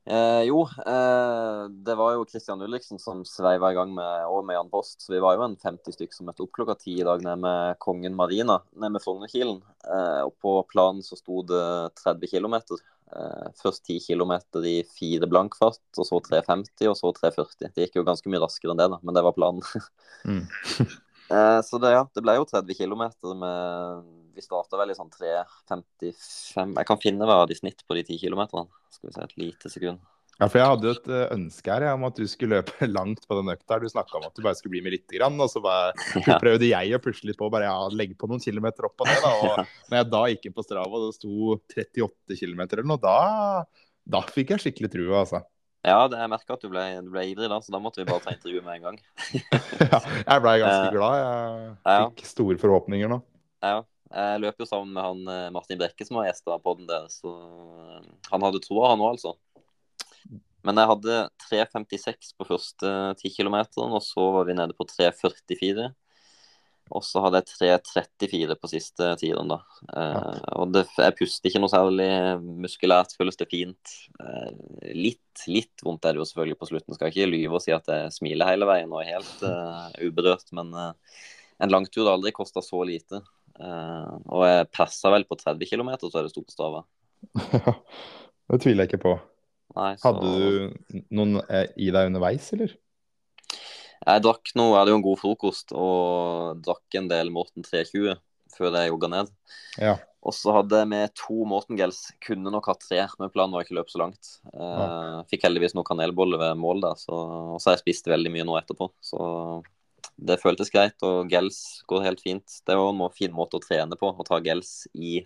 Eh, jo, eh, det var jo Christian Ulriksen som sveiva i gang med, og med Jan Post. Så vi var jo en 50 stykk som møtte opp klokka ti i dag nede med Kongen Marina, nede med Frognerkilen. Eh, og på planen så sto det 30 km. Eh, først 10 km i fire blankfart, og så 3,50, og så 3,40. Det gikk jo ganske mye raskere enn det, da, men det var planen. mm. Eh, så det, ja, det ble jo 30 km med Vi starta vel i sånn 3.55 Jeg kan finne hva de snitt på de ti kilometerne. Skal vi se et lite sekund. Ja, for Jeg hadde jo et eh, ønske her ja, om at du skulle løpe langt på den økta. Du snakka om at du bare skulle bli med lite grann. Og så bare, prøvde jeg å pusle litt på bare ja, legge på noen kilometer opp og ned. Da. Og når jeg da gikk inn på Strava og det sto 38 km eller noe, da, da fikk jeg skikkelig trua, altså. Ja, det, jeg merka at du ble, du ble, ivrig da, så da måtte vi bare ta intervju med en gang. ja, jeg blei ganske eh, glad. Jeg fikk store forhåpninger nå. Ja, jeg løper jo sammen med han eh, Martin Brekke som var gjest av poden der, så eh, han hadde troa, han òg, altså. Men jeg hadde 3.56 på første 10 km, og så var vi nede på 3.44. Og så hadde jeg 3.34 på siste tieren, da. Eh, og det, jeg puster ikke noe særlig muskulært, føles det fint. Eh, litt, litt vondt er det jo selvfølgelig på slutten. Skal jeg ikke lyve og si at jeg smiler hele veien og er helt uh, uberørt, men en langtur har aldri kosta så lite. Uh, og jeg persa vel på 30 km, så er det sto på Strava. det tviler jeg ikke på. Nei, så... Hadde du noen i deg underveis, eller? Jeg drakk noe, jeg hadde jo en god frokost og drakk en del Morten 320 før jeg jogga ned. Ja. Og så hadde jeg med to Morten-gels. Kunne nok hatt tre, men planen var ikke å løpe så langt. Ja. Eh, fikk heldigvis noen kanelbolle ved mål der, så, og så har jeg spist veldig mye nå etterpå. Så det føltes greit, og gels går helt fint. Det jo en fin måte å trene på, å ta gels i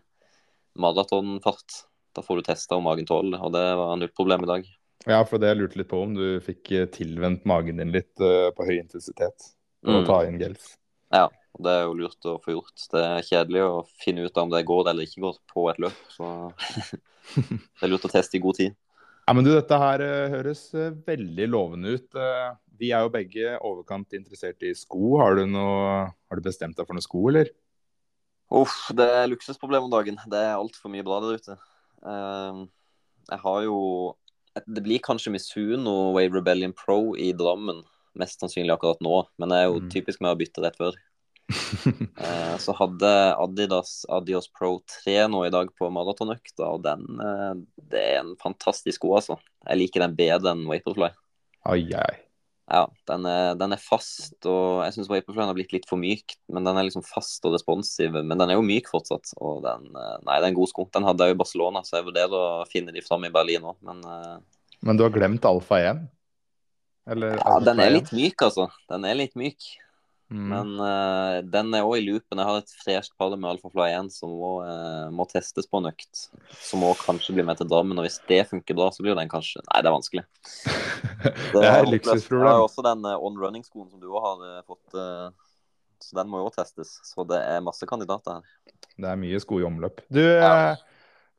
maratonfart. Da får du testa om magen tåler og det var null problem i dag. Ja, for det jeg lurte litt på om du fikk eh, tilvendt magen din litt uh, på høy intensitet. og Mm. ta inn gels. Ja, og det er jo lurt å få gjort. Det er kjedelig å finne ut om det går eller ikke går på et løp. Så det er lurt å teste i god tid. Ja, men du, dette her eh, høres eh, veldig lovende ut. Eh, vi er jo begge overkant interessert i sko. Har du, noe, har du bestemt deg for noen sko, eller? Uff, det er luksusproblem om dagen. Det er altfor mye bra der ute. Ehm, jeg har jo Det blir kanskje Misuno Wave Rebellion Pro i Drammen. Mest sannsynlig akkurat nå, men det er jo Mm. typisk med å bytte rett før. Eh, så hadde Adidas Adios Pro 3 nå i dag på maratonøkta, og den eh, Det er en fantastisk sko, altså. Jeg liker den bedre enn Vaporfly. Ai, ai. Ja, den er, den er fast, og jeg syns Vaporfly har blitt litt for myk. Men den er liksom fast og responsiv. Men den er jo myk fortsatt, og den eh, Nei, det er en god sko. Den hadde jeg jo i Barcelona, så jeg vurderer å finne de fram i Berlin òg, men eh, Men du har glemt Alfa 1? Eller ja, Alfa den er 1? litt myk, altså. Den er litt myk. Mm. Men uh, den er òg i loopen. Jeg har et fresht par med Fly 1 som må, uh, må testes på en økt. Som òg kanskje blir med til Drammen. Og hvis det funker bra, så blir den kanskje Nei, det er vanskelig. det er luksusproblem. Jeg har også den uh, on running-skoen som du òg har fått. så den må jo også testes. Så det er masse kandidater her. Det er mye sko i omløp. Du, Ja.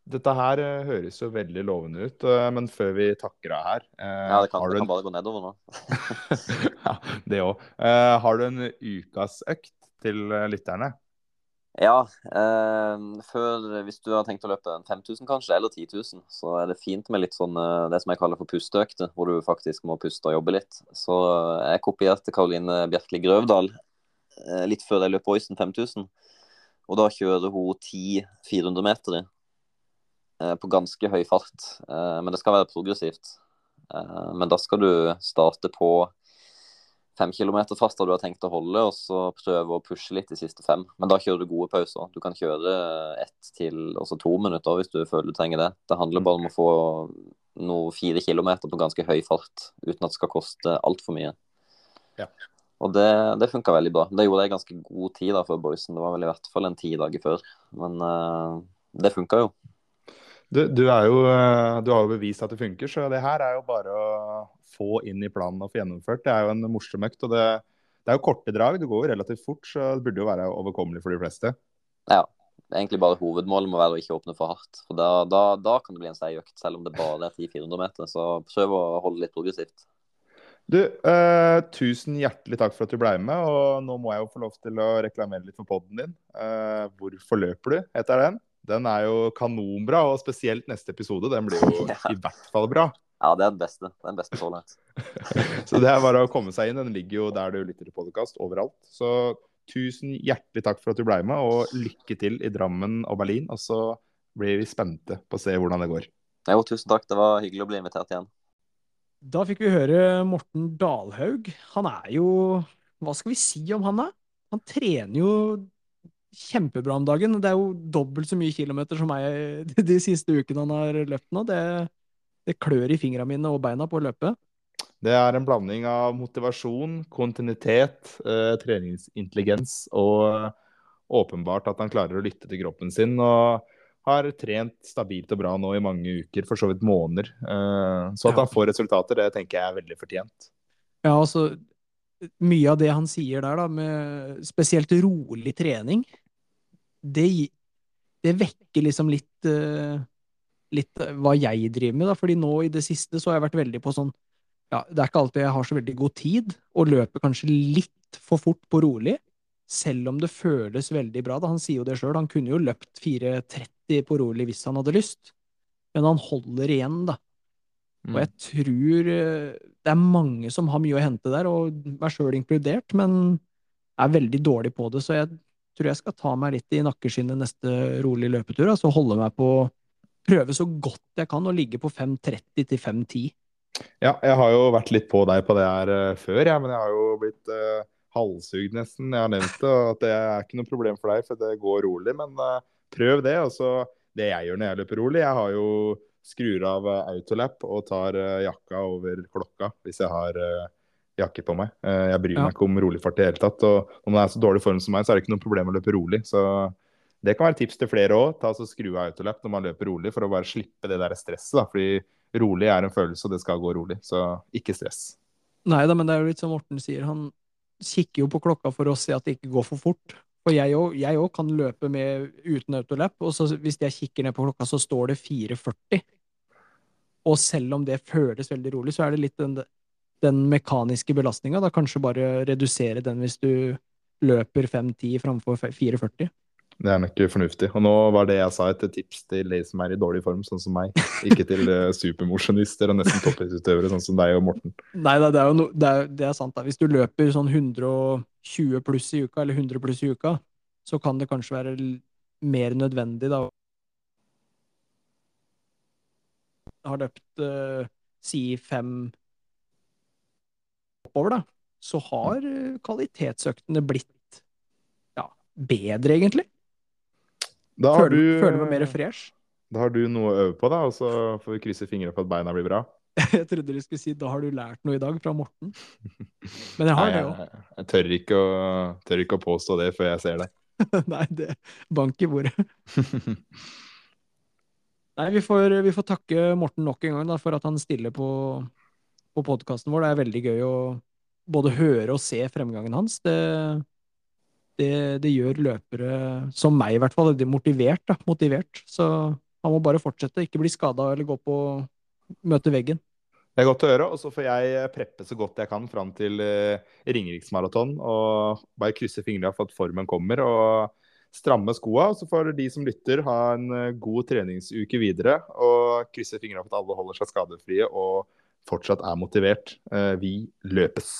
Dette her eh, høres jo veldig lovende ut, eh, men før vi takker av her eh, Ja, det kan, det kan bare gå nedover nå. ja, det òg. Har du en ukas økt til lytterne? Ja, eh, før, hvis du har tenkt å løpe 5000 kanskje, eller 10 000, så er det fint med litt sånn det som jeg kaller for pusteøkte, hvor du faktisk må puste og jobbe litt. Så jeg kopierte Karoline Bjerkeli Grøvdal litt før jeg løp Oisen 5000. Og da kjører hun 10 400 meter på ganske høy fart. Eh, men det skal være progressivt. Eh, men da skal du starte på fem kilometer fast da du har tenkt å holde, og så prøve å pushe litt de siste fem. Men da kjører du gode pauser. Du kan kjøre ett til også to minutter hvis du føler du trenger det. Det handler bare om å få noe fire kilometer på ganske høy fart uten at det skal koste altfor mye. Ja. Og det, det funka veldig bra. Det gjorde jeg ganske god tid da for Boysen. Det var vel i hvert fall en ti dager før. Men uh, det funka jo. Du, du, jo, eh, du har jo bevist at det funker, så det her er jo bare å få inn i planen og få gjennomført. Det er jo en morsom økt. og det, det er jo korte drag. Det går jo relativt fort, så det burde jo være overkommelig for de fleste. Ja. Egentlig bare hovedmålet må være å ikke åpne for hardt. For da, da, da kan det bli en seig økt, selv om det bare er 10-400 meter. Så prøv å holde litt progressivt. Du, eh, tusen hjertelig takk for at du ble med. Og nå må jeg jo få lov til å reklamere litt for poden din. Eh, Hvorfor løper du? heter den. Den er jo kanonbra, og spesielt neste episode. Den blir jo Ja. i hvert fall bra. Ja, det er den beste. Det den beste så langt. Så det er bare å komme seg inn. Den ligger jo der du lytter til podkast, overalt. Så tusen hjertelig takk for at du ble med, og lykke til i Drammen og Berlin. Og så blir vi spente på å se hvordan det går. Jo, tusen takk. Det var hyggelig å bli invitert igjen. Da fikk vi høre Morten Dalhaug. Han er jo Hva skal vi si om han, da? Han trener jo kjempebra om dagen. Det er jo dobbelt så mye kilometer som meg de siste ukene han har løpt nå. Det, det klør i fingrene mine og beina på å løpe. Det er en blanding av motivasjon, kontinuitet, eh, treningsintelligens og åpenbart at han klarer å lytte til kroppen sin. og har trent stabilt og bra nå i mange uker, for så vidt måneder. Eh, så at Ja. han får resultater, det tenker jeg er veldig fortjent. Ja, altså Mye av det han sier der, da, med spesielt rolig trening, det, det vekker liksom litt eh, Litt eh, hva jeg driver med, da. Fordi nå i det siste så har jeg vært veldig på sånn Ja, det er ikke alltid jeg har så veldig god tid, og løper kanskje litt for fort på rolig. Selv om det føles veldig bra. da Han sier jo det sjøl. Han kunne jo løpt 4.30 på rolig hvis han hadde lyst, men han holder igjen, da. Og jeg tror eh, det er mange som har mye å hente der, og meg sjøl inkludert, men er veldig dårlig på det. Så jeg tror jeg skal ta meg litt i nakkeskinnet neste rolig løpetur. Altså holde meg på Prøve så godt jeg kan å ligge på 5.30 til 5.10. Ja, jeg har jo vært litt på deg på det her eh, før, ja, men jeg har jo blitt uh, halshugd nesten. Jeg har nevnt det, og at det er ikke noe problem for deg, for det går rolig. Men uh, prøv det. Og så det jeg gjør når jeg løper rolig, jeg har jo skrur av autolap og tar jakka over klokka hvis jeg har jakke på meg. Eh, jeg bryr Ja. meg ikke om rolig fart i det hele tatt. Og når man er så dårlig form som meg, så er det ikke noe problem å løpe rolig. Så det kan være tips til flere òg. Ta så Skru av autolap når man løper rolig, for å bare slippe det der stresset. da, fordi rolig er en følelse, og det skal gå rolig. Så ikke stress. Nei da, men det er jo litt som Morten sier. Han, kikker jo på klokka for å se at det ikke går for fort. For jeg òg kan løpe med uten autolap, og så hvis jeg kikker ned på klokka, så står det 4,40. Og selv om det føles veldig rolig, så er det litt den, den mekaniske belastninga. Da kanskje bare redusere den hvis du løper 5-10 framfor 4,40. Det er nok fornuftig. Og nå var det jeg sa et tips til de som er i dårlig form, sånn som meg. Ikke til uh, supermosjonister og nesten toppidrettsutøvere, sånn som deg og Morten. Nei da, det er jo no, det er, det er sant. da. Hvis du løper sånn 120 pluss i uka, eller 100 pluss i uka, så kan det kanskje være mer nødvendig, da. Har løpt uh, si fem oppover, da. Så har uh, kvalitetsøktene blitt ja, bedre, egentlig. Da har føler, du, føler meg mer fresh. Da har du noe å øve på, da, og så får vi krysse fingrene for at beina blir bra. Jeg trodde du skulle si 'da har du lært noe i dag' fra Morten. Men jeg har Nei, det òg. jeg, jeg tør, ikke å, tør ikke å påstå det før jeg ser det. Nei, det bank i bordet. Nei, vi får, vi får takke Morten nok en gang da, for at han stiller på, på podkasten vår. Det er veldig gøy å både høre og se fremgangen hans. Det, det, det gjør løpere, som meg i hvert fall, er motivert. Da, motivert. Så han må bare fortsette, ikke bli skada eller gå på møte veggen. Det er godt å høre, og så får jeg preppe så godt jeg kan fram til uh, Ringeriksmaraton. Og bare krysse fingrene for at formen kommer, og stramme skoa. Så får de som lytter, ha en uh, god treningsuke videre. Og krysse fingrene for at alle holder seg skadefrie og fortsatt er motivert. Uh, vi løpes.